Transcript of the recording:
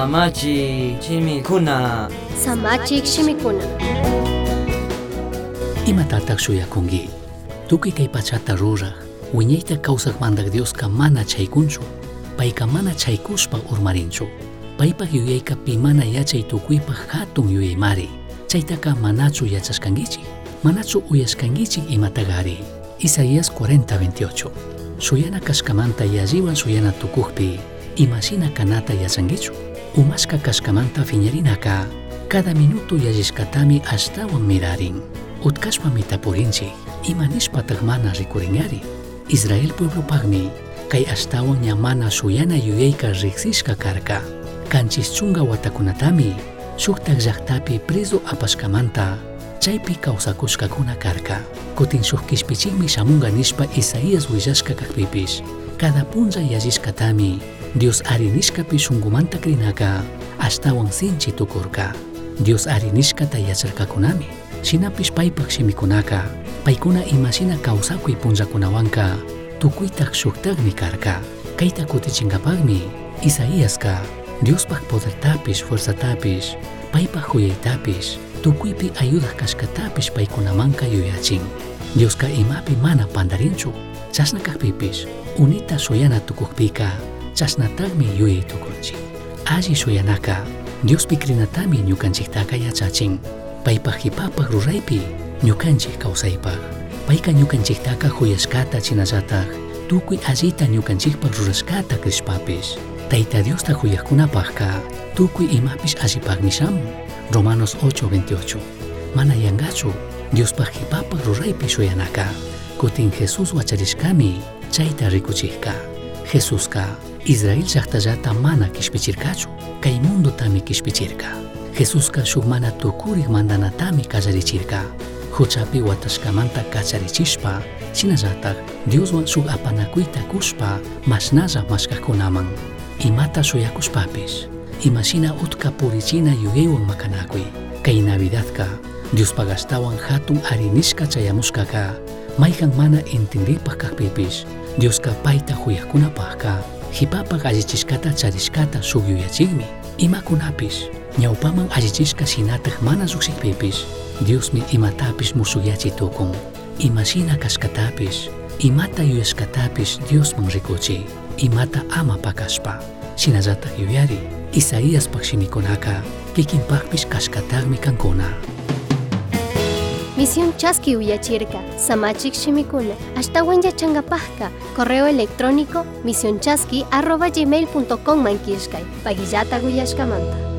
Samachi chimikuna. Samachik shimikuna. Imatataq shuyakunki tukuy kay pachata ruraq wiñayta kawsaqmantak Diosqa mana chaykunchu payqa mana chaykushpa urmarinchu. Paypaq yuyayqa pimana yachay tukuypaq hatun yuyaymari chaytaqa manachu yachashkankichik manachu uyashkankichik imataqari Isaías 40:28 suyana kashkamanta yalliwan suyana tukukpi imashina kanata yachankichu Umazka kaskamanta fiñarinaka, cada minuto yallishkatami ashtawan mirarin, utkashpa mitapurinchik, ima nishpatag mana rikurinari. Israel pueblopagmi, kay ashtawan ña mana suyana yuyayka riksishka karka. Kanchis chunga watakunatami, suktak llaktapi preso apashkamanta, chaypi kawsakushkakuna karka. Kutin shuk kishpichinmi shamunga nishpa Isaías willashka kakpipish, cada punlla yallishkatami, Dios ari nishkapi shunkumanta krinaka ashtawan sinchi tukurka. Dios ari nishkata yacharkakunami shinapish paypaq shimikunaka paykuna imashina kawsakuy punllakunawanka tukuйтaq shuktaqmi karka. Kayta kutichinkapaqmi Isaíasqa Diospaq podertapish fuerzatapish paypaq huyaytapish tukuypi ayudaq kashkatapish paykunamanka yuyachin. Diosqa imapi mana pandarinchu chashna kaqpipish unita shuyana tukukpika chashnataqmi yuyay tukunchik alli shuyanaka Diospi krinatami ñukanchiktaka yachachin. Paypaq hipapaq ruraypi ñukanchik kawsaypaq payqa ñukanchiktaka huyashkata chinallataq. Tukuy allita ñukanchikpaq rurashkata krishpapish tayta Diosta huyaqkunapaqqa tukuy imapish allipaqmi shamun Romanos 8:28 mana yanqachu Diospaq hipapaq ruraypi shuyanaka. Kutin Jesus wacharishkami chayta rikuchikka Jesusqa Israel llaqtallata mana kishpichirkachu kay mundutami kishpichirka Jesusqa shuk mana tukuriq mandanatami kallarichirka huchapi watashkamanta kacharichishpa shinallataq Dioswan shuk apanakuyta kushpa mashnalla mashkaqkunaman imata shuyakushpapish imashina utka purichina yuyaywan makanakuy kay Navidadqa Diospaq ashtawan hatun arinishka chayamushkaka maikan mana intindipakakpipis Diosqa payta huyakunapaqqa qhipapaq allichiskata charishkata suyuyachikmi imakunapis ñawpaman allichisqa hinataq mana suqsikpipis Diosmi imatapis musuyachiy tukun ima sina kaskatapis, imata yuyashqatapis Diosman rikuchiy imata ama pakaspa, sinazata yuyari Isaías paqshimikunaqa kikinpaqpis kashqataqmi kankona. Misión Chasqui Uyachirka, Samachik Shimikuna, Ashtawan Yachangapajka, correo electrónico misionchasqui arroba gmail.com manquishkay, Pagillata Guyashkamanta.